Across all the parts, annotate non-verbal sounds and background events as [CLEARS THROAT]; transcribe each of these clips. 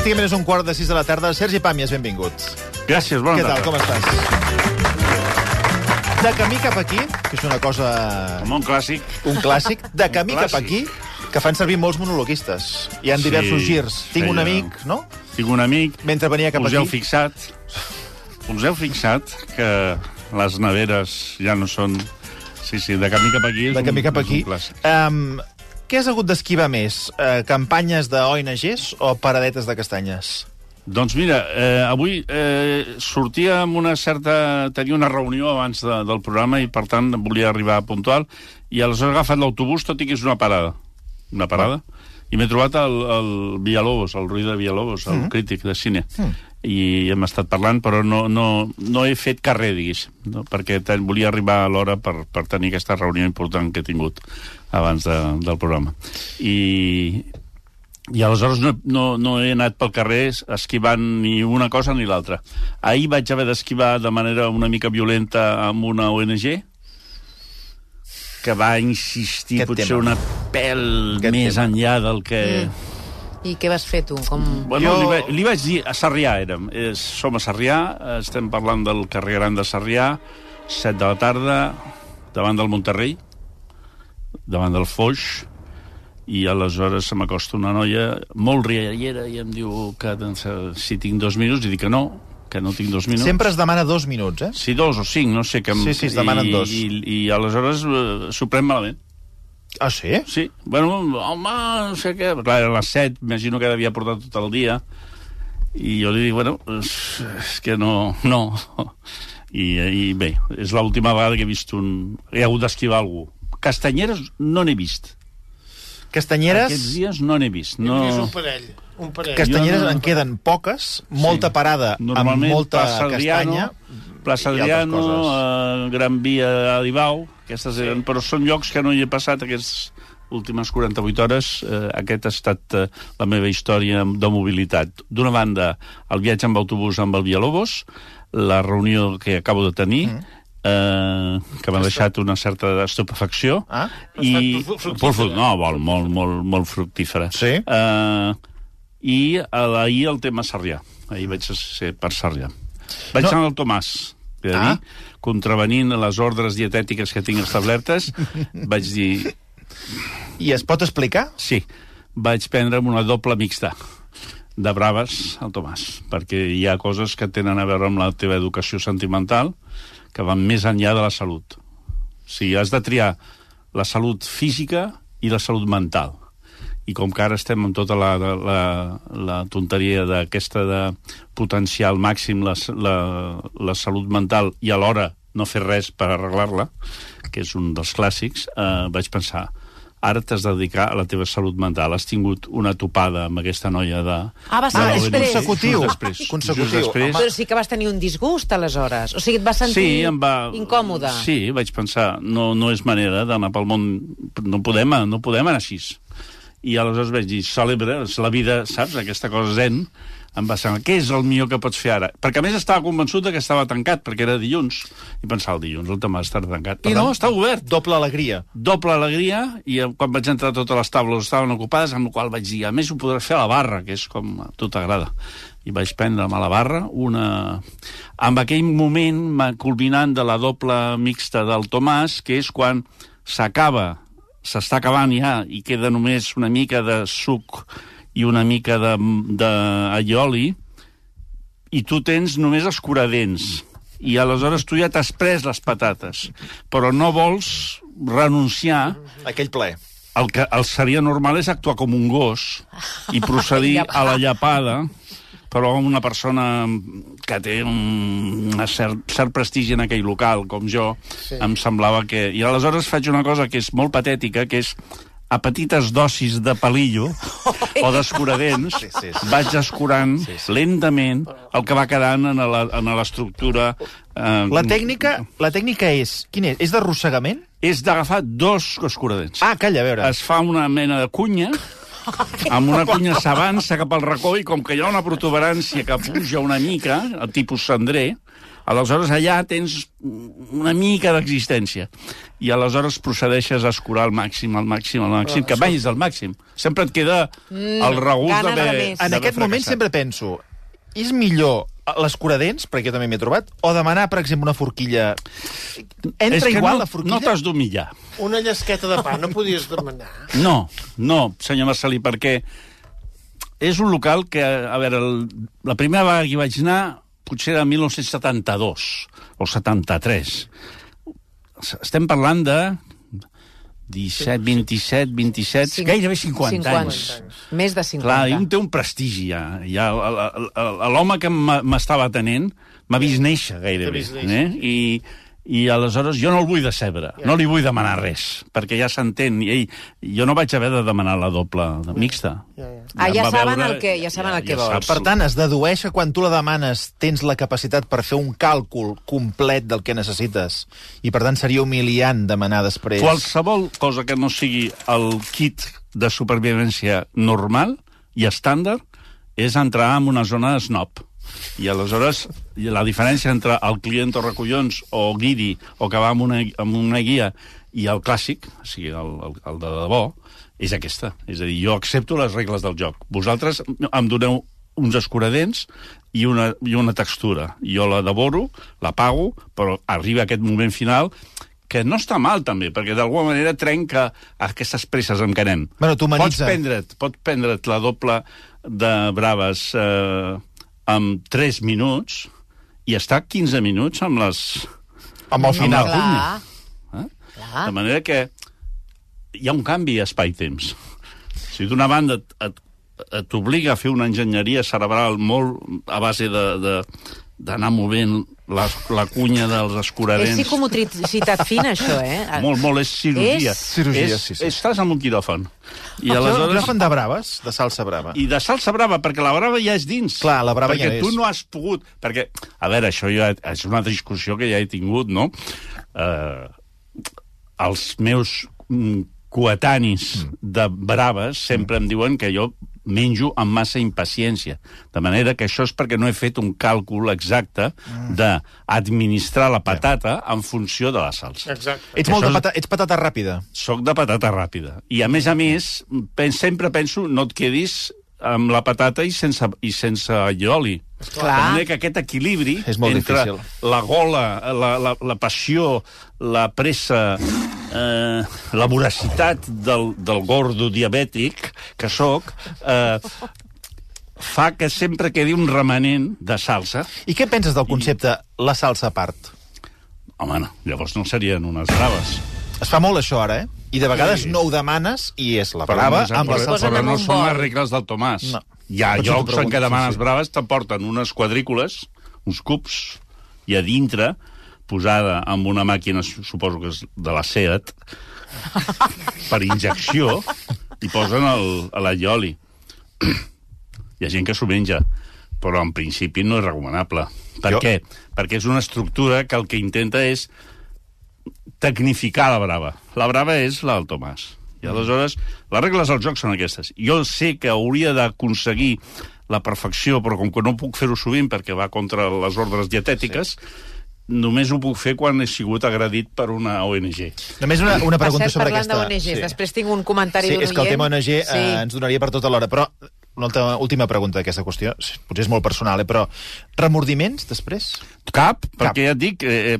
Pràcticament és un quart de sis de la tarda. Sergi Pàmies, benvingut. Gràcies, bona Què tal, tarda. com estàs? De camí cap aquí, que és una cosa... Com un clàssic. un clàssic, de camí cap clàssic. aquí, que fan servir molts monologuistes. Hi ha Sí, diversos girs. Tinc un feia- amic, no? Tinc un amic, Mentre venia cap us heu aquí. fixat, us heu fixat que les neveres ja no són... Sí, sí, de camí cap aquí és, De camí cap un, és aquí. un clàssic. Um, què has hagut d'esquivar més? Uh, campanyes d'ONGs o paradetes de castanyes? Doncs mira, eh, avui eh, sortia amb una certa... Tenia una reunió abans de, del programa i, per tant, volia arribar puntual i aleshores he agafat l'autobús, tot i que és una parada. Una parada. I m'he trobat el, el Villalobos, el Rui de Villalobos, el crític de cine. I hem estat parlant, però no, no, no he fet carrer, diguéssim, no? perquè ten, volia arribar a l'hora per, per tenir aquesta reunió important que he tingut abans de, del programa. I, i aleshores no, no, no he anat pel carrer esquivant ni una cosa ni l'altra. Ahir vaig haver d'esquivar de manera una mica violenta amb una ONG que va insistir Aquest potser tema. una pèl Aquest més tema. enllà del que... Mm. I què vas fer tu? Com... Bueno, Jo- li, vaig, li vaig dir, a Sarrià érem, és, som a Sarrià, estem parlant del carrer Gran de Sarrià, 7 de la tarda, davant del Monterrey, davant del Foix, i aleshores se m'acosta una noia molt riallera i em diu que doncs, si tinc dos minuts, i dic que no, que no tinc dos minuts. Sempre es demana dos minuts, eh? Si dos o cinc, no sé... Que em... Sí, sí, es demanen I, dos. I, i aleshores eh, s'ho pren malament. Ah, sí? Sí, bueno, home, no sé què... Clar, a les 7, imagino que devia portar tot el dia, i jo li dic, bueno, és, és que no... no. I, I bé, és l'última vegada que he vist un... He hagut d'esquivar algú. Castanyeres no n'he vist. Castanyeres... Aquests dies no n'he vist. No. No... És un parell. Un parell. Castanyeres no- en queden poques, molta parada amb Normalment molta Plaça Adriano, castanya. Plaça Adriano, coses. eh, Gran Via Adibau, aquestes eren, però són llocs que no hi he passat aquestes últimes 48 hores. Eh, aquest ha estat eh, la meva història de mobilitat. D'una banda, el viatge amb autobús amb el Villalobos, la reunió que acabo de tenir, Mm. eh, que m'ha deixat una certa estupefacció, Ah? i... Fructífera. No, molt, molt, molt, molt fructífera. Sí? Eh, I la- ahir el tema Sarrià. Ahir vaig ser per Sarrià. Vaig No. anar al Tomàs, Ah. dir, contravenint les ordres dietètiques que tinc establertes, [LAUGHS] vaig dir, I es pot explicar? sí, vaig prendre'm una doble mixta de braves al Tomàs, perquè hi ha coses que tenen a veure amb la teva educació sentimental que van més enllà de la salut. O sigui, has de triar la salut física i la salut mental. I com que ara estem amb tota la, la, la tonteria d'aquesta de potenciar al màxim la, la, la salut mental i alhora no fer res per arreglar-la, que és un dels clàssics, eh, vaig pensar, ara t'has de dedicar a la teva salut mental. Has tingut una topada amb aquesta noia de... Ah, va ser de la després. Consecutiu. Just després. Consecutiu. Just després. Però sí que vas tenir un disgust, aleshores. O sigui, et vas sentir Sí, em va... incòmode. Sí, vaig pensar, no, no és manera d'anar pel món... No podem, no podem anar així. I aleshores vaig dir, celebre, és la vida, saps, aquesta cosa zen, em va semblar, què és el millor que pots fer ara? Perquè a més estava convençut de que estava tancat, perquè era dilluns, i pensava, el dilluns el tema estarà tancat. I no, està obert. Doble alegria. Doble alegria, i quan vaig entrar totes les taules estaven ocupades, amb la qual vaig dir, a més ho podràs fer a la barra, que és com a tu t'agrada. I vaig prendre'm a la barra una... Amb aquell moment culminant de la doble mixta del Tomàs, que és quan s'acaba, s'està acabant ja, i queda només una mica de suc i una mica de, de allioli, i tu tens només escuradents. I aleshores tu ja t'has pres les patates, però no vols renunciar Aquell ple. el que el seria normal és actuar com un gos i [LAUGHS] procedir a la llapada però una persona que té un cert, cert prestigi en aquell local, com jo, sí. em semblava que... I aleshores faig una cosa que és molt patètica, que és a petites dosis de palillo o d'escuradents, Sí, sí, sí. vaig escurant sí, sí. lentament el que va quedant en l'estructura... Eh, La tècnica, la tècnica és... Quina és? És d'arrossegament? És d'agafar dos escuradents. Ah, calla, a veure. es fa una mena de cunya, [LAUGHS] amb una cunya s'avança cap al racó i com que hi ha una protuberància que puja una mica, el tipus cendrer, Aleshores, allà tens una mica d'existència. I aleshores procedeixes a escurar al màxim, al màxim, al màxim, que és el màxim. Sempre et queda el regust d'haver. En aquest moment fracassat. sempre penso, és millor l'escuradents, perquè jo també m'he trobat, o demanar, per exemple, una forquilla... Entra és que igual no, la forquilla? no t'has d'humillar. Una llesqueta de pa no podies demanar. No, no, senyor Marcelí, perquè és un local que, a veure, el, la primera vegada que hi vaig anar potser era 1972 o 73. Estem parlant de 17, 27, 27, Cinc- gairebé 50, 50 anys. Més de 50. Clar, i un té un prestigi, ja. ja L'home que m'estava atenent m'ha vist néixer, gairebé. Vist néixer. Eh? I, I aleshores jo no el vull decebre, no li vull demanar res, perquè ja s'entén. I ell, jo no vaig haver de demanar la doble de mixta. Ja. Ah, ja va saben veure- el que- ja saben el que vols. saps Per tant, es dedueix que quan tu la demanes tens la capacitat per fer un càlcul complet del que necessites i, per tant, seria humiliant demanar després... Qualsevol cosa que no sigui el kit de supervivència normal i estàndard és entrar en una zona de snob. I aleshores la diferència entre el client o recollons o guidi o que va amb una, amb una guia i el clàssic, o sigui, el, el, el de debò, és aquesta. És a dir, jo accepto les regles del joc. Vosaltres em doneu uns escuradents i una, i una textura. Jo la devoro, la pago, però arriba aquest moment final que no està mal, també, perquè d'alguna manera trenca aquestes presses en què anem. Bueno. Pots prendre't, pots prendre't la doble de braves eh, amb 3 minuts i estar 15 minuts amb les... Amb el final. Amb Clar. Eh? Clar. De manera que hi ha un canvi a espai-temps. Sigui, d'una banda t'obliga a fer una enginyeria cerebral molt a base de, de, d'anar movent la, la cunya dels És escuradents. psicomotricitat fina, això, eh? Molt, molt, és cirurgia. És- Cirurgia, és, sí, sí. Estàs en un quiròfan. I I aleshores... aleshores... Quiròfan de braves, de salsa brava. I de salsa brava, perquè la brava ja és dins. Clar, la brava perquè ja tu és. no has pogut... Perquè, a veure, això ja és una discussió que ja he tingut, no? Eh, els meus mm, coetanis de braves sempre em diuen que jo menjo amb massa impaciència. De manera que això és perquè no he fet un càlcul exacte d'administrar la patata en funció de la salsa. Exacte. Ets, molt de Això és- pata... Ets patata ràpida. Soc de patata ràpida. I, a més a més, pen, sempre penso, no et quedis amb la patata i sense, i sense oli. Clar. Que aquest equilibri És molt entre difícil. la gola, la, la, la passió, la pressa, eh, la voracitat del, del gordo diabètic que sóc, eh, fa que sempre quedi un remanent de salsa. I què penses del concepte la salsa a part? Home, no, llavors no serien unes braves. Es fa molt això ara, eh? I de vegades no ho demanes i és la brava no, amb la però, salsa però en no són les regles del Tomàs. No. Hi ha Per això t'ho llocs en què demanes sí, sí. braves, t'emporten unes quadrícules, uns cubs, i a dintre, posada amb una màquina, su- suposo que és de la SEAT, per injecció, i posen el, a la ioli. Hi ha gent que s'ho menja, però en principi no és recomanable. Per Jo- què? Perquè és una estructura que el que intenta és tecnificar la brava. La brava és la del Tomàs. I aleshores, les regles del joc són aquestes. Jo sé que hauria d'aconseguir la perfecció, però com que no puc fer-ho sovint perquè va contra les ordres dietètiques, sí. Només ho puc fer quan he sigut agredit per una ONG. Només una, una pregunta sobre parlant aquesta... d'ONGs, després tinc un comentari Sí, d'un és que el oient. tema ONG eh, Sí. ens donaria per tota l'hora, però una altra, última pregunta d'aquesta qüestió, sí, potser és molt personal, eh, però remordiments després? Cap, perquè ja et dic, eh, eh,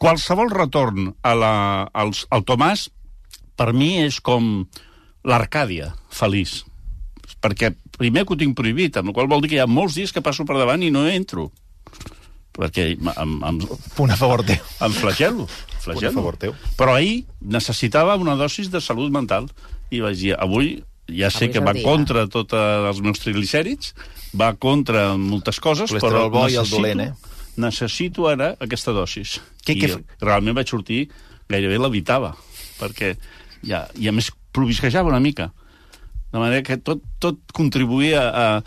qualsevol retorn a la, als, al Tomàs, per mi és com l'Arcàdia, feliç. Perquè primer que ho tinc prohibit, amb la qual vol dir que hi ha molts dies que passo per davant i no entro. Perquè em, em, em, Punt a favor teu. em flagelo. Punt a flagelo. favor teu. Però ahir necessitava una dosis de salut mental i vaig dir, avui ja sé Avui que va dia. contra tots els meus triglicèrids, va contra moltes coses, però Colesterol bo i el necessito, dolent, eh? necessito ara aquesta dosis. Què- I què f- realment vaig sortir, gairebé l'evitava, perquè ja, i a més provisquejava una mica. De manera que tot, tot contribuïa a,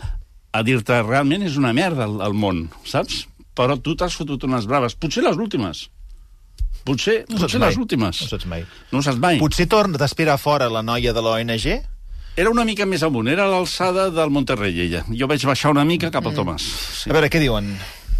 a dir-te realment és una merda el, el món, saps? Però tu t'has fotut unes braves, potser les últimes. Potser, No potser mai. les últimes. No saps mai. No saps mai. Potser torna, t'espera fora la noia de l'ONG? Era una mica més amunt, era a l'alçada del Monterrey, ella. Jo vaig baixar una mica cap al Tomàs. A veure, què diuen?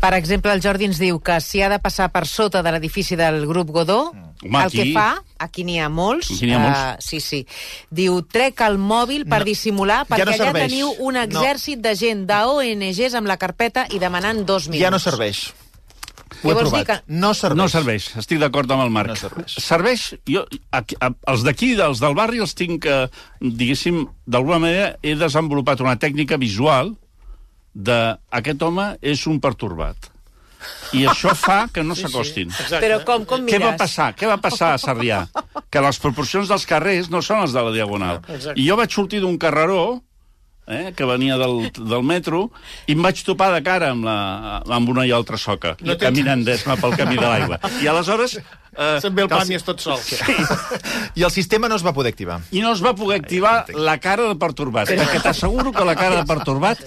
Per exemple, el Jordi ens diu que si ha de passar per sota de l'edifici del grup Godó, Home, el que aquí- fa, aquí n'hi ha molts, Aquí ha molts. eh, sí, sí, diu, trec el mòbil per No, dissimular, ja perquè no allà serveix. teniu un No. exèrcit de gent d'ONGs amb la carpeta i demanant dos minuts. Ja no serveix. Ho he provat. que- No serveix. No serveix, estic d'acord amb el Marc. No serveix. Serveix, jo, aquí, a, els d'aquí, els del barri, els tinc, eh, diguéssim, d'alguna manera he desenvolupat una tècnica visual de aquest home és un pertorbat. I això fa que no s'acostin. Exacte. Però com, com Què va passar? Què va passar a Sarrià? Que les proporcions dels carrers no són les de la Diagonal. Exacte. I jo vaig sortir d'un carreró eh, que venia del, del metro i em vaig topar de cara amb, la, amb una i altra soca, No caminant d'esma pel camí de l'aigua. I aleshores... Eh, Se'n ve el i és tot sol. I el sistema no es va poder activar. i no es va poder activar la cara de pertorbat, perquè t'asseguro que la cara de pertorbat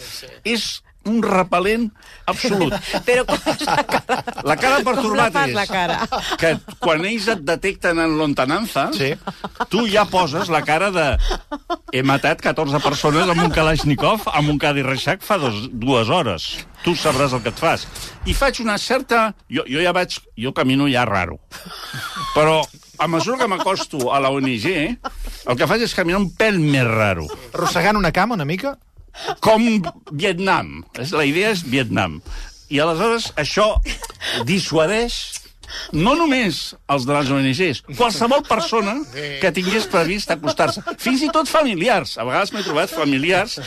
és un repel·lent absolut. [LAUGHS] Però com és la cara? La cara pertorbat és la cara? que quan ells et detecten en lontananza, Sí. tu ja poses la cara de he matat 14 persones amb un Kalashnikov, amb un Cadi Reixac fa dos, dues hores. Tu sabràs el que et fas. I faig una certa... Jo, jo ja vaig... Jo camino ja raro. Però a mesura que m'acosto a la ONG, el que faig és caminar un pèl més raro. Arrossegant una cama una mica? Com Vietnam. La idea és Vietnam. I aleshores això dissuadeix no només els de les ONGs, qualsevol persona que tingués previst acostar-se. Fins i tot familiars. A vegades m'he trobat familiars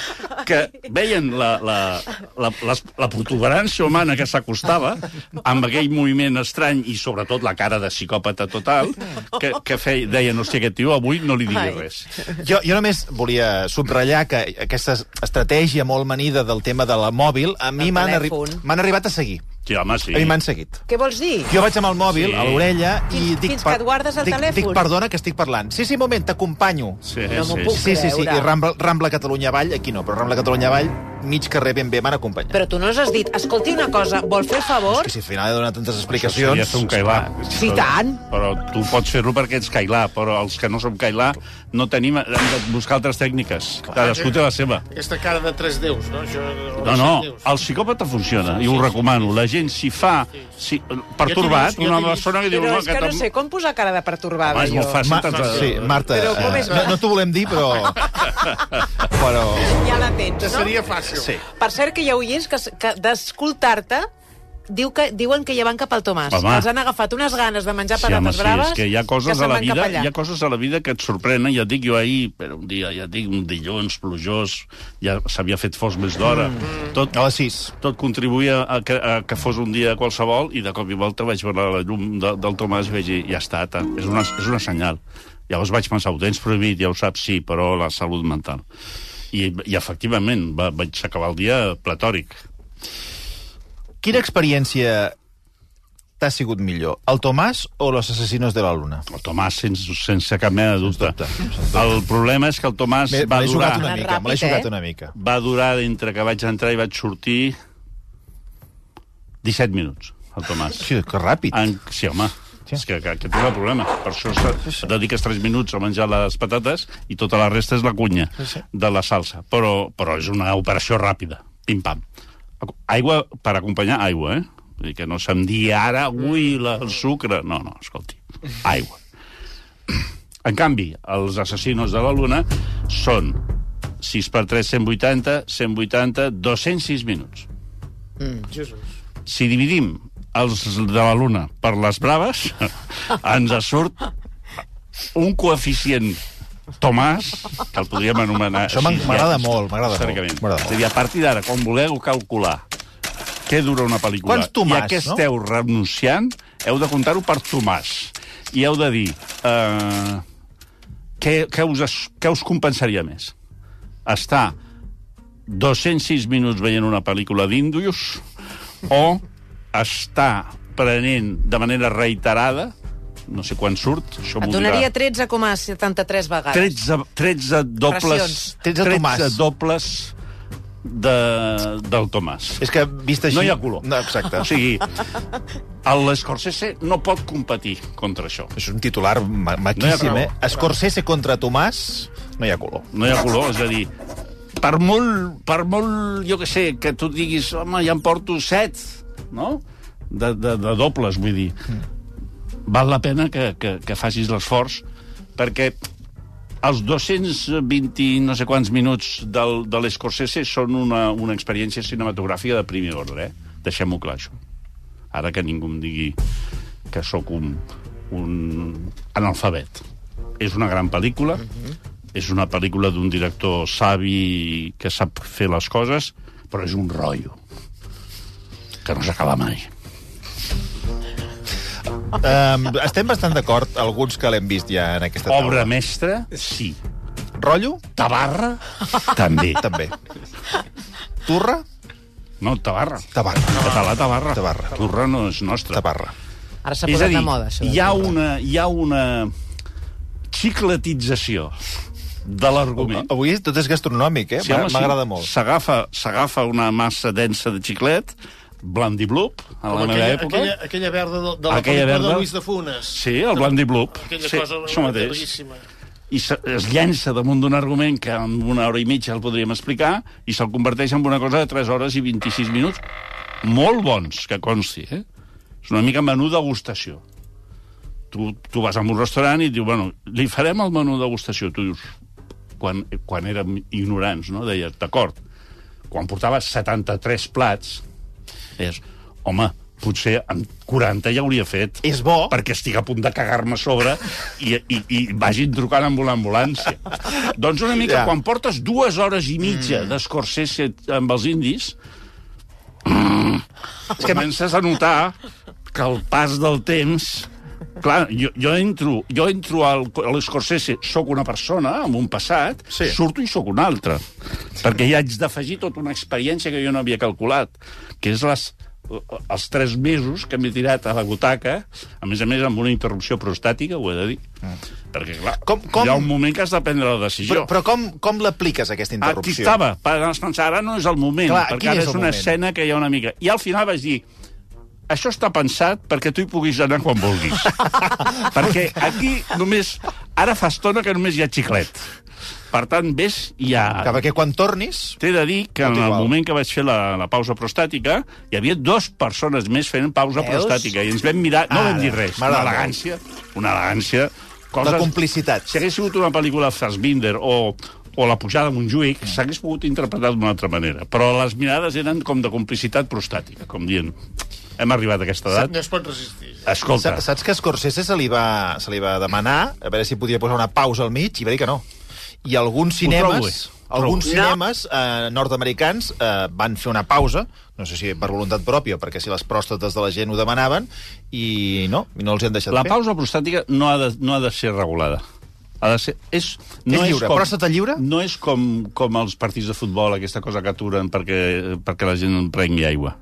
que veien la, la, la, la, la protuberància humana que s'acostava amb aquell moviment estrany i sobretot la cara de psicòpata total que, que feia, deien, hòstia, aquest tio avui no li digui res. Jo, jo només volia subratllar que aquesta estratègia molt manida del tema de la mòbil, a mi m'han arri arribat a seguir. Sí, home, sí. Mi m'han seguit. Què vols dir? Jo vaig amb el mòbil Sí. a l'orella i Fins- dic... fins que et guardes el dic, telèfon. Dic, perdona, que estic parlant. Sí, sí, moment, t'acompanyo. Sí, No sí, puc sí. Sí, sí, i Rambla, Rambla Catalunya Avall, aquí no, però Rambla Catalunya Avall, mig carrer ben bé m'han acompanyat. Però tu no has dit, escolti una cosa, vol fer favor? És que si al final he donat tantes Això explicacions... seria fer un cailà. Sí, tant. Però tu pots fer-ho perquè ets cailà, però els que no som cailà no tenim... Hem de buscar altres tècniques. Cadascú té la seva. Aquesta cara de tres déus, no? Això, No, no, el psicòpata funciona, i ho recomano. La gent s'hi fa si, pertorbat, Jo una persona que diu... Però "No, és que no sé com posar cara de pertorbada, Home, és molt fàcil. Ma sí, Marta, Però com eh, és- no, no t'ho volem dir, però... però... [LAUGHS] Ja la tens, no? seria fàcil. Sí. Per cert, que hi ha oients que, que d'escoltar-te diu que, diuen que ja van cap al Tomàs. Home. Els han agafat unes ganes de menjar Sí, home, patates sí, braves és que hi ha coses se'n a la vida, allà. hi ha coses a la vida que et sorprenen, ja et dic jo ahir, però un dia, ja et dic, un dilluns plujós, ja s'havia fet fos més d'hora, Mm. tot, A les 6. tot contribuïa a que, a que fos un dia qualsevol i de cop i volta vaig veure la llum de, del Tomàs i vaig dir, ja està, ta, és, una, és una senyal. Llavors vaig pensar, ho tens prohibit, ja ho saps, sí, però la salut mental. I, i efectivament, va, vaig acabar el dia platòric. Quina experiència t'ha sigut millor, el Tomàs o los asesinos de la luna? El Tomàs, sense, sense cap mena de dubte. dubte, sens dubte. El problema és que el Tomàs Me va l'he durar... jugat una mica, me l'he ràpid, jugat eh? una mica. va durar entre que vaig entrar i vaig sortir 17 minuts, el Tomàs. Sí, que ràpid. En... Sí, home. Sí. És que, que, que té un problema. Per això se- dediques 3 minuts a menjar les patates i tota la resta és la cunya de la salsa. Però, però és una operació ràpida. Pim-pam. Aigua per acompanyar aigua, eh? Vull dir que no se'm digui ara, ui, la, el sucre... No, no, escolti. Aigua. [CLEARS THROAT] En canvi, els assassinos de la Luna són 6 per 3, 180, 180, 206 minuts. Jesús. Si dividim els de la Luna per les braves, [LAUGHS] ens surt un coeficient Tomàs, que el podríem anomenar... Això m'agrada ja, molt, m'agrada molt, m'agrada És a dir, a partir d'ara, quan voleu calcular què dura una pel·lícula Quants Tomàs, i a què no? esteu renunciant, heu de comptar-ho per Tomàs. I heu de dir... Eh, què, què, us, què us compensaria més? Estar 206 minuts veient una pel·lícula d'índios o estar prenent de manera reiterada no sé quan surt, això Et donaria dirà. 13,73 vegades. 13, 13 dobles... Racions. 13 Tomàs. dobles de, del Tomàs. És que, vist així... No hi ha color. No, exacte. O sigui, l'Scorsese no pot competir contra això. És un titular ma maquíssim, No eh? Scorsese contra Tomàs, no hi ha color. No hi ha color, és a dir, per molt, per molt, jo que sé, que tu diguis, home, ja em porto set, no? De, de, de dobles, vull dir. Val la pena que, que, que facis l'esforç, perquè els 220 i no sé quants minuts del, de l'Escorsese són una, una experiència cinematogràfica de primer ordre, eh? Deixem-ho clar, això. Ara que ningú em digui que sóc un, un analfabet. És una gran pel·lícula, és una pel·lícula d'un director savi que sap fer les coses, però és un rotllo que no s'acaba mai. Um, estem bastant d'acord, alguns que l'hem vist ja en aquesta taula. Obra mestra, sí. Rotllo? Tabarra, també. [LAUGHS] També. Turra? No, Tabarra. Tabarra. Català, Tabarra. Tabarra. Turra no és nostra. Tabarra. Ara s'ha posat dir, de moda, això. de hi ha Turra. una, hi ha una xicletització de l'argument. Avui tot és gastronòmic, eh? Sí, home, sí. M'agrada molt. S'agafa s'agafa una massa densa de xiclet, Blandi Bloop, a la meva aquella, època. aquella, aquella verda de, de la Aquella pel·lícula verda. de Luis de Funes. Sí, el Blandi Bloop. Aquella sí, cosa això mateix. I se, es llença damunt d'un argument que en una hora i mitja el podríem explicar i se'l converteix en una cosa de 3 hores i 26 minuts molt bons, que consti, eh? És una mica menú degustació. Tu, tu vas a un restaurant i et diu, bueno, li farem el menú degustació. Tu dius, quan, quan érem ignorants, no? Deies, d'acord. Quan portaves 73 plats, deies, home, potser en 40 ja hauria fet. És bo. Perquè estic a punt de cagar-me a sobre i, i, i vagin trucant amb una ambulància. doncs una mica, Ja. ja. quan portes dues hores i mitja mm. d'Escorsese amb els indis, mm, comences a notar que el pas del temps Clar, jo, jo entro, jo entro al, a l'Escorsese, sóc una persona amb un passat, Sí. surto i sóc una altra. Perquè hi haig d'afegir tota una experiència que jo no havia calculat, que és les, els tres mesos que m'he tirat a la butaca, a més a més amb una interrupció prostàtica, ho he de dir. Perquè, clar, Com- com- hi ha un moment que has de prendre la decisió. Però, però com, com l'apliques, aquesta Aquí interrupció? estava, vas pensar, ara no és el moment, Clar, perquè ara és és, una moment? escena que hi ha una mica... I al final vaig dir, això està pensat perquè tu hi puguis anar quan vulguis. [LAUGHS] perquè aquí només... Ara fa estona que només hi ha xiclet. Per tant, ves i ja... Que perquè quan tornis... T'he de dir que en el igual. moment que vaig fer la, la pausa prostàtica hi havia dues persones més fent pausa Veus? prostàtica i ens vam mirar... No Ara, vam dir res. Una elegància, una elegància... La complicitat. Si hagués sigut una pel·lícula de Fassbinder o, o La pujada a Montjuïc, s'hagués pogut interpretar d'una altra manera. Però les mirades eren com de complicitat prostàtica, com dient... Hem arribat a aquesta edat. No es pot resistir. Escolta, Sa- Saps que a Scorsese se li, va, se li va demanar a veure si podia posar una pausa al mig i va dir que no. I alguns cinemes, alguns No. cinemes eh, nord-americans eh, van fer una pausa, no sé si per voluntat pròpia, perquè si les pròstates de la gent ho demanaven, i no, no els hi han deixat la fer. pausa prostàtica no ha de, no ha de ser regulada. Ha de ser... És, És lliure. Pròstata lliure? No és com, com els partits de futbol, aquesta cosa que aturen perquè, perquè la gent en prengui aigua.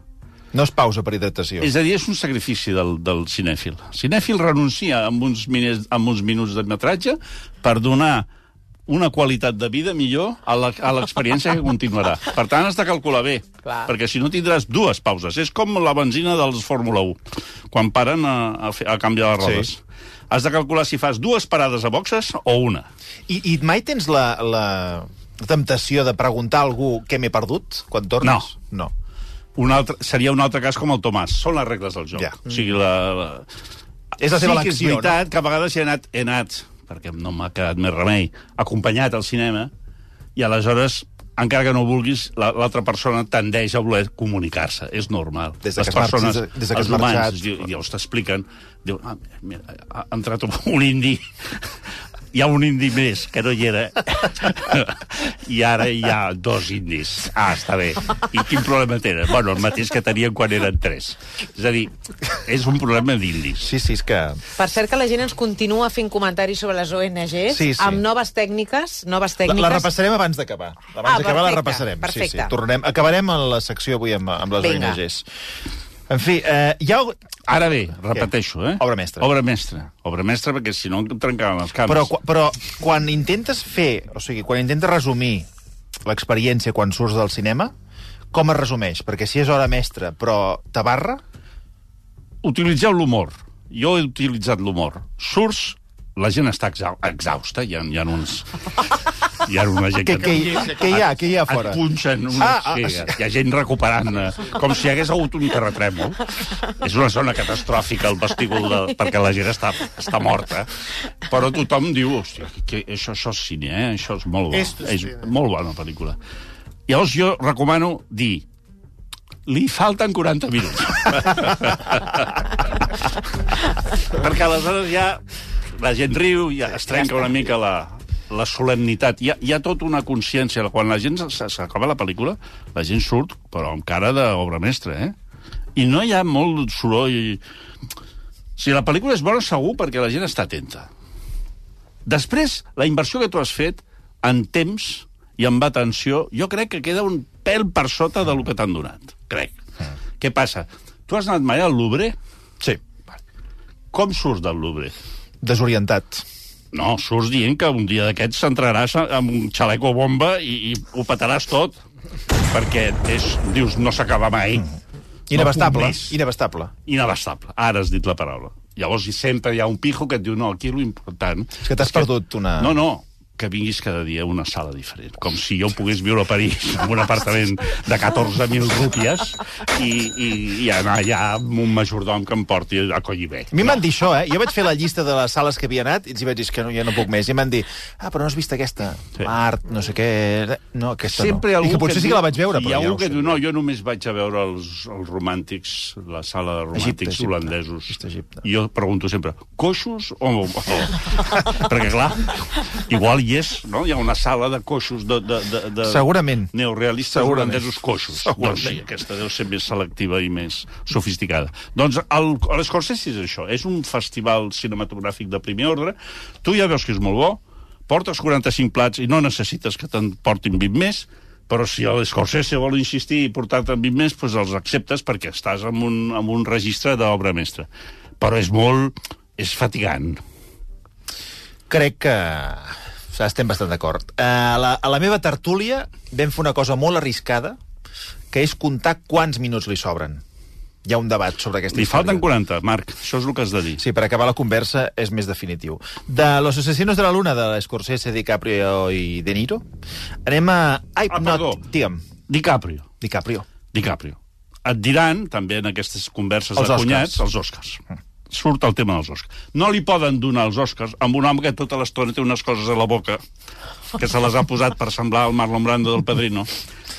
No és pausa per hidratació. És a dir, és un sacrifici del, del cinèfil. El cinèfil renuncia amb uns, miners, amb uns minuts de metratge per donar una qualitat de vida millor a l'experiència que continuarà. Per tant, has de calcular bé, Clar. perquè si no tindràs dues pauses. És com la benzina dels Fórmula 1, quan paren a, a, fer, a canviar les rodes. Sí. Has de calcular si fas dues parades a boxes o una. I, I mai tens la, la temptació de preguntar a algú què m'he perdut quan tornes? No. Un altre, seria un altre cas com el Tomàs. Són les regles del joc. Ja. O sigui, la, la... És la seva sí que és elecció, veritat que a vegades he anat, he anat, perquè no m'ha quedat més remei, acompanyat al cinema, i aleshores, encara que no vulguis, la- l'altra persona tendeix a voler comunicar-se. És normal. Des de Les que persones, marxat- des de que els humans, marxat. diu- llavors t'expliquen, diu, ah, mira, ha entrat un [LAUGHS] indi hi ha un indi més, que no hi era. I ara hi ha dos indis. Ah, està bé. I quin problema tenen? Bueno, el mateix que tenien quan eren tres. És a dir, és un problema d'indis. Sí, sí, és que... Per cert que la gent ens continua fent comentaris sobre les ONGs Sí, sí. amb noves tècniques, noves La, tècniques. la repassarem abans d'acabar. Abans Ah, d'acabar la repassarem. perfecte. Sí, sí. Tornarem, acabarem en la secció avui amb, amb les Vinga. ONGs. En fi, eh, hi ha... Ara bé, repeteixo, eh? Obra mestra. Obra mestra. Obra mestra, perquè si no em trencaven els camps. Però, però quan intentes fer, o sigui, quan intentes resumir l'experiència quan surts del cinema, com es resumeix? Perquè si és hora mestra, però tabarra, Utilitzeu l'humor. Jo he utilitzat l'humor. Surts la gent està exau exhausta, hi ha, hi ha uns... Hi ha una gent Què, què, què hi ha? Què hi ha fora? et punxen unes Ah, ah, sí, hi ha gent recuperant, eh, com si hi hagués hagut un terratrèmol. És una zona catastròfica, el vestíbul, de, perquè la gent està, està morta. Però tothom diu, hòstia, que això, això és cine, eh? això és molt bo. Esto és és cine. molt bona pel·lícula. Llavors jo recomano dir li falten 40 minuts. [LAUGHS] Perquè aleshores ja la gent riu, ja es trenca una mica la, la solemnitat. Hi ha, hi ha tota una consciència. Quan la gent s'acaba la pel·lícula, la gent surt, però amb cara d'obra mestra, eh? I no hi ha molt soroll... Si la pel·lícula és bona, segur, perquè la gent està atenta. Després, la inversió que tu has fet en temps i amb atenció, jo crec que queda un pèl per sota del que t'han donat. Crec. Què passa? Tu has anat mai al Louvre? Sí, Com surts del Louvre? Desorientat. No, surts dient que un dia d'aquests s'entraràs amb un xaleco bomba i, i ho petaràs tot. Perquè és, dius, no s'acaba mai. Inabastable, puc més. inabastable. Inabastable. Ara has dit la paraula. Llavors sempre hi ha un pijo que et diu, no, aquí lo important... És que t'has perdut una... No, no, que vinguis cada dia a una sala diferent. Com si jo pogués viure a París [LAUGHS] en un apartament de 14.000 rúpies i, i, i anar allà amb un majordom que em porti a Collibè. A mi m'han dit això, eh? Jo vaig fer la llista de les sales que havia anat i els hi vaig dir "És que no, ja no puc més. I em van dir, ah, però no has vist aquesta? Sí. Sí. Art, no sé què... No, aquesta Sempre hi no. I que potser sí diu- que la vaig veure, Hi però ha ja algú que diu, no, jo només vaig a veure els, els romàntics, la sala de romàntics Egipte, Egipte. holandesos. Egipte, Egipte. I jo pregunto sempre, coixos o... o... [LAUGHS] Perquè, clar, igual hi és, no? Hi ha una sala de coixos de... de, de, de... Segurament. Neorealistes Segurament. holandesos coixos. Segurament. Doncs sí, aquesta deu ser més selectiva i més sofisticada. Doncs el, l'Escorsese és això, és un festival cinematogràfic de primer ordre. Tu ja veus que és molt bo, portes 45 plats i no necessites que te'n portin 20 més, però si l'Escorsese vol insistir i portar-te'n 20 més, doncs els acceptes perquè estàs en un, en un registre d'obra mestra. Però és molt... és fatigant. Crec que estem bastant d'acord. Uh, a, la, a la meva tertúlia vam fer una cosa molt arriscada, que és comptar quants minuts li sobren. Hi ha un debat sobre aquesta Li falten història. 40, Marc, això és el que has de dir. Sí, per acabar la conversa és més definitiu. De Los asesinos de la luna, de l'Escorsese, DiCaprio i De Niro, anem a... Ai, Ah, no, perdó. digue'm. DiCaprio. DiCaprio. DiCaprio. Et diran, també en aquestes converses Els de cunyats, els Oscars. Surt el tema dels Oscars. No li poden donar els Oscars amb un home que tota l'estona té unes coses a la boca que se les ha posat per semblar el Marlon Brando del Padrino,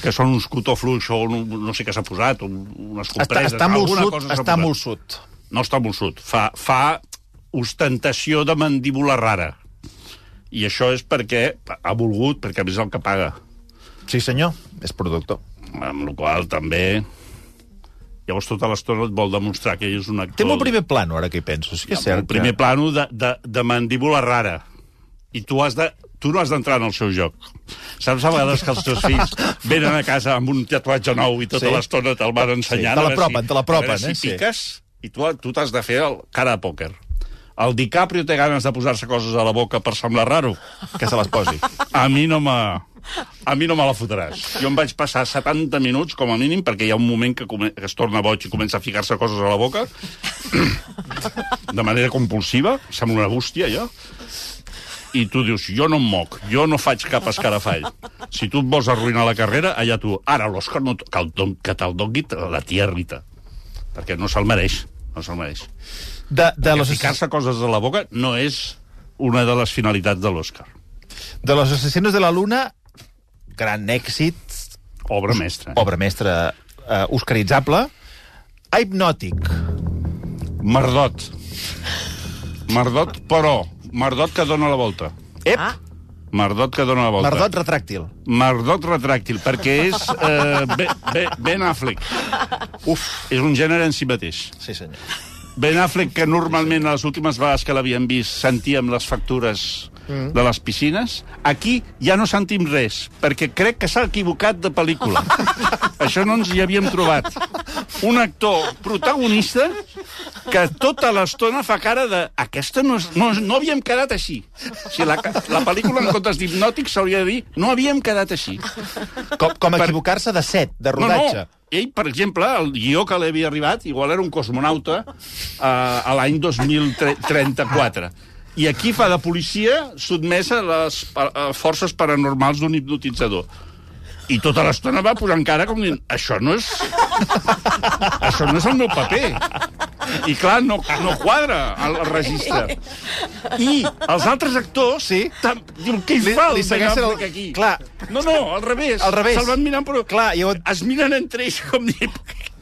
que són uns cotó fluix o un, no sé què s'ha posat, un, unes Està, compreses... està molt alguna sud, cosa està sud. No està molt sud. Fa, fa ostentació de mandíbula rara. I això és perquè ha volgut, perquè és el que paga. Sí, senyor, és productor. Amb la qual també... Llavors tota l'estona et vol demostrar que ell és un actor... Té molt primer plano, ara que hi penso. Sí que és cert. El primer que... plano de, de, de mandíbula rara. I tu, has de, tu no has d'entrar en el seu joc. Saps a vegades que els teus fills [LAUGHS] venen a casa amb un tatuatge nou i tota Sí. sí. l'estona te'l van ensenyant. te a veure l'apropen, si- te l'apropen, a veure eh? Si Sí. piques, i tu, tu t'has de fer el cara de pòquer. El DiCaprio té ganes de posar-se coses a la boca per semblar raro. Que se les posi. A mi no me... A mi no me la fotràs. Jo em vaig passar 70 minuts, com a mínim, perquè hi ha un moment que, come... que es torna boig i comença a ficar-se coses a la boca, [CLEARS THROAT] de manera compulsiva, sembla una bústia, jo, i tu dius, jo no em moc, jo no faig cap escarafall. Si tu et vols arruïnar la carrera, allà tu, ara l'Òscar no... que, don... que te'l doni la tia Rita, perquè no se'l mereix, no se'l mereix. De, de, los, ficar-se coses a la boca no és una de les finalitats de l'Òscar. de los asesinos de la luna, gran èxit, Obra mestra. obra mestra eh, oscaritzable. A Hipnòtic. Mardot. Mardot, però, Mardot que dona la volta. Ep, Ah, Mardot que dona la volta. Mardot retràctil. Mardot retràctil, perquè és eh, ben, ben, ben Affleck. Uf, és un gènere en si mateix. Sí, senyor. Ben Affleck, que normalment a les últimes vegades que l'havíem vist sentíem les factures mm. de les piscines, aquí ja no sentim res, perquè crec que s'ha equivocat de pel·lícula. [LAUGHS] Això no ens hi havíem trobat. Un actor protagonista que tota l'estona fa cara de... Aquesta no, és, no, no havíem quedat així. O sigui, la, la pel·lícula, en comptes d'hipnòtic, s'hauria de dir no havíem quedat així. Com, com Per- equivocar-se de set, de No, rodatge. no. Ell, per exemple, el guió que li havia arribat, igual era un cosmonauta uh, a l'any 2034. I aquí fa de policia sotmesa a les a, forces paranormals d'un hipnotitzador. I tota l'estona va posant cara com dient, això no és... això no és el meu paper. I clar, no, no quadra el registre. I els altres actors Sí. tam- diuen, què hi Li- fa el li Ben el- aquí? Clar. No, no, al revés. Al revés. Se'l van mirant, però Clar, llavors- es miren entre ells com dient,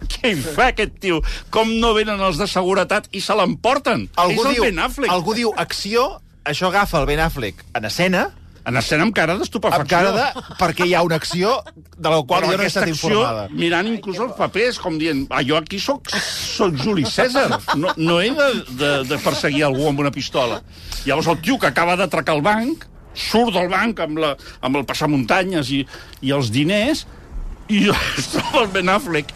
què hi fa aquest tio? Com no venen els de seguretat i se l'emporten? És el diu, Ben Affleck. algú diu acció, això agafa el Ben Affleck en escena, En escena amb cara d'estupefacció. amb cara de... perquè hi ha una acció de la qual Però jo no he estat acció, informada. mirant inclús els papers, com dient, ah, jo aquí sóc, sóc Juli César, no, no he de, de, de perseguir algú amb una pistola. Llavors el tio que acaba d'atracar el banc, surt del banc amb, la, amb el passamuntanyes i, i els diners, i [LAUGHS] es troba el Ben Affleck,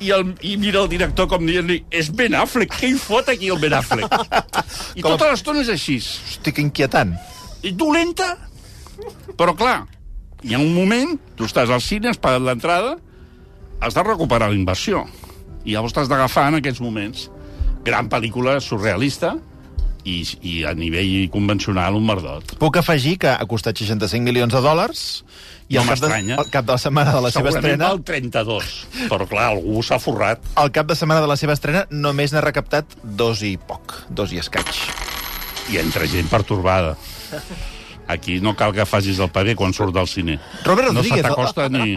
i, el, i mira el director com dient-li és Ben Affleck, què hi fot aquí el Ben Affleck? [LAUGHS] I Com tota l'estona és així. Hosti, que inquietant. I dolenta, però clar, hi ha un moment, tu estàs al cine, has pagat l'entrada, has de recuperar la inversió. I llavors t'has d'agafar en aquests moments. Gran pel·lícula surrealista i, i a nivell convencional un merdot. Puc afegir que ha costat 65 milions de dòlars i No al cap, de, al cap de la setmana de la seva Segurament estrena val 32, però clar, algú s'ha forrat. al cap de setmana de la seva estrena només n'ha recaptat dos i poc, dos i escaig. I entra gent pertorbada. Aquí no cal que facis el paper quan surt del cine. Robert no se Rodríguez, t'acosta ni...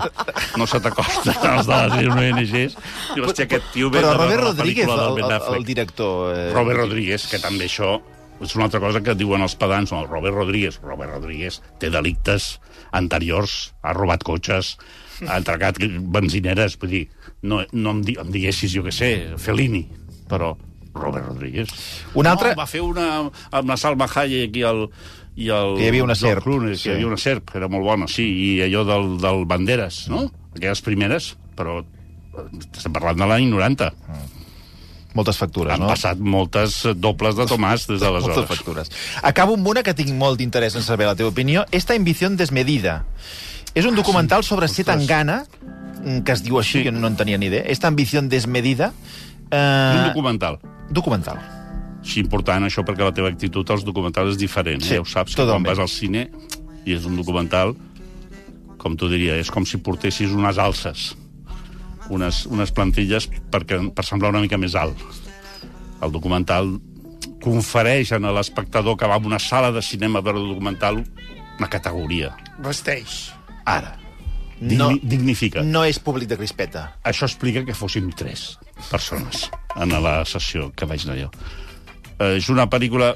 No se t'acosta [LAUGHS] els de les ONGs. Diu, hòstia, aquest tio ve Però de Robert la Rodríguez, pel·lícula del el, el, el director... Eh, Robert Rodríguez, que també això és una altra cosa que diuen els pedants. No, Robert Rodríguez, Robert Rodríguez té delictes anteriors, ha robat cotxes, ha atracat benzineres, vull dir, no, no em, di, em diguessis, jo què sé, Fellini, però Robert Rodríguez. Un altre- No, va fer una amb la Salma Hayek i el, i el... Que hi havia una serp. Clooney, Sí. que hi havia una serp, era molt bona, sí, i allò del, del Banderes, no? Aquelles primeres, però estem parlant de l'any 90. Moltes factures, Han no? passat moltes dobles de Tomàs des [LAUGHS] Moltes d'aleshores. factures. Acabo amb una que tinc molt d'interès en saber la teva opinió. Esta ambición desmedida. És un documental sobre Ostres. Setangana, mm, que es diu així, Sí. jo no en tenia ni idea. Esta ambición desmedida... Un Eh, documental. documental. És important això perquè la teva actitud als documentals és diferent. Sí, eh? Ho saps, que quan totalment. vas al cine i és un documental, com tu diria, és com si portessis unes alces, unes, unes plantilles perquè, per semblar una mica més alt. El documental confereix a l'espectador que va a una sala de cinema a veure el documental una categoria. Vesteix. Ara. Digni, No, dignifica. no és públic de crispeta. Això explica que fóssim tres persones en la sessió que vaig anar jo. Eh, és una pel·lícula...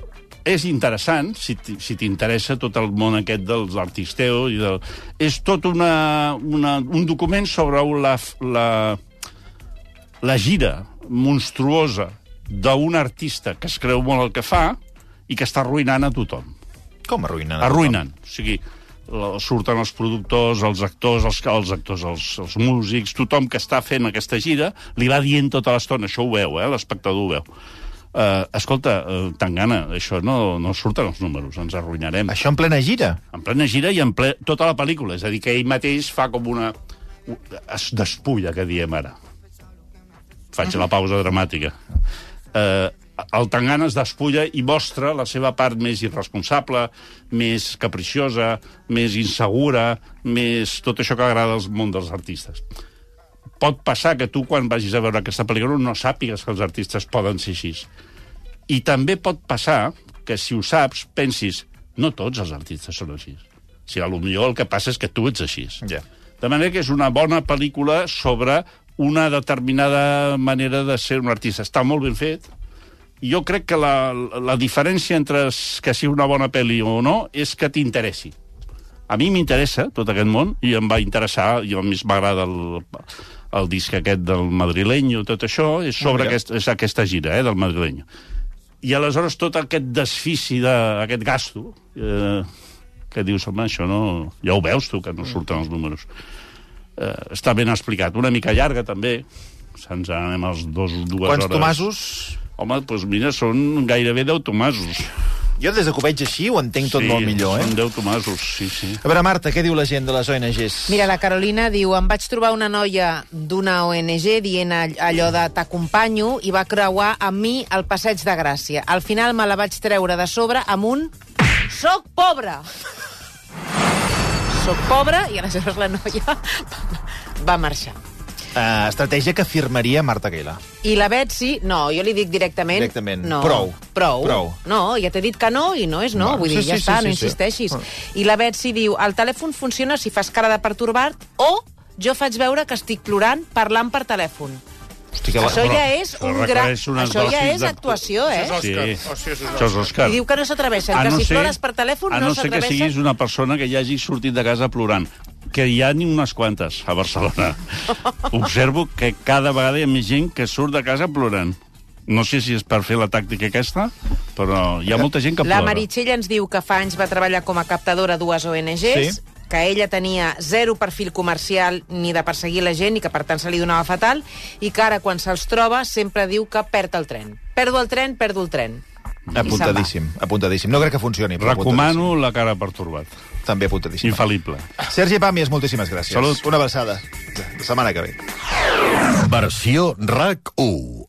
És interessant, si t'interessa tot el món aquest dels artisteu i del... És tot una, una, un document sobre la, la, la gira monstruosa d'un artista que es creu molt el que fa i que està arruïnant a tothom Com arruïnen? arruïnen. O sigui, surten els productors, els actors, els, els actors, els, els músics, tothom que està fent aquesta gira, li va dient tota l'estona, això ho veu, eh? l'espectador ho veu. Uh, escolta, uh, Tangana, això no, no surten els números, ens arruïnarem. Això en plena gira. En plena gira i en ple, tota la pel·lícula, és a dir, que ell mateix fa com una... es despulla, que diem ara. Faig la pausa dramàtica. Eh, el Tangana es despulla i mostra la seva part més irresponsable, més capriciosa, més insegura, més tot això que agrada al món dels artistes. Pot passar que tu, quan vagis a veure aquesta pel·lícula, no sàpigues que els artistes poden ser així. I també pot passar que, si ho saps, pensis no tots els artistes són així. O sigui, potser el que passa és que tu ets així. Ja. De manera que és una bona pel·lícula sobre una determinada manera de ser un artista. Està molt ben fet. Jo crec que la, la diferència entre que sigui una bona pel·li o no és que t'interessi. A mi m'interessa tot aquest món i em va interessar, i a més m'agrada el, el disc aquest del madrilenyo, tot això, és sobre mira. aquest, és aquesta gira eh, del madrilenyo. I aleshores tot aquest desfici, de, aquest gasto, eh, que dius, home, això no... Ja ho veus tu, que no surten els números. Eh, està ben explicat. Una mica llarga, també. Se'ns anem als dos, dues Quants hores. tomasos? Home, doncs mira, són gairebé 10 tomasos. Jo des de que ho veig així ho entenc tot molt millor, Són eh? 10 tomasos, sí, sí. A veure, Marta, què diu la gent de les ONGs? Mira, la Carolina diu, em vaig trobar una noia d'una ONG dient all- allò de t'acompanyo i va creuar amb mi al passeig de Gràcia. Al final me la vaig treure de sobre amb un soc pobra. [LAUGHS] Soc pobra i aleshores la noia [LAUGHS] va marxar. Uh, estratègia que firmaria Marta Guila. I la Betsy, no, jo li dic directament... Directament. No, Prou. Prou. Prou. No, ja t'he dit que no i no és no. Bueno, Vull dir, sí, ja sí, està, sí, no sí, sí. insisteixis. Ah. I la Betsy diu, el telèfon funciona si fas cara de pertorbat o jo faig veure que estic plorant parlant per telèfon. Hosti, que la... Això ja és un gran... Això ja és actuació, eh? Això és Sí, Òscar. Oh, sí, això és això és Òscar. I diu que no s'atreveixen, que no si ser- plores per telèfon a no no ser que s'atreveixen. siguis una persona que ja hagi sortit de casa plorant que hi ha ni unes quantes a Barcelona. [LAUGHS] Observo que cada vegada hi ha més gent que surt de casa plorant. No sé si és per fer la tàctica aquesta, però hi ha molta gent que La plora. Meritxell ens diu que fa anys va treballar com a captadora a dues ONGs, Sí. que ella tenia zero perfil comercial ni de perseguir la gent i que per tant se li donava fatal i que ara quan se'ls troba sempre diu que perd el tren. Perdo el tren, perdo el tren. Apuntadíssim, apuntadíssim. No crec que funcioni, però Recomano la cara perturbat. També apuntadíssim. Infal·lible. Sergi Pàmies, moltíssimes gràcies. Salut. Una abraçada. La setmana que ve. Versió RAC 1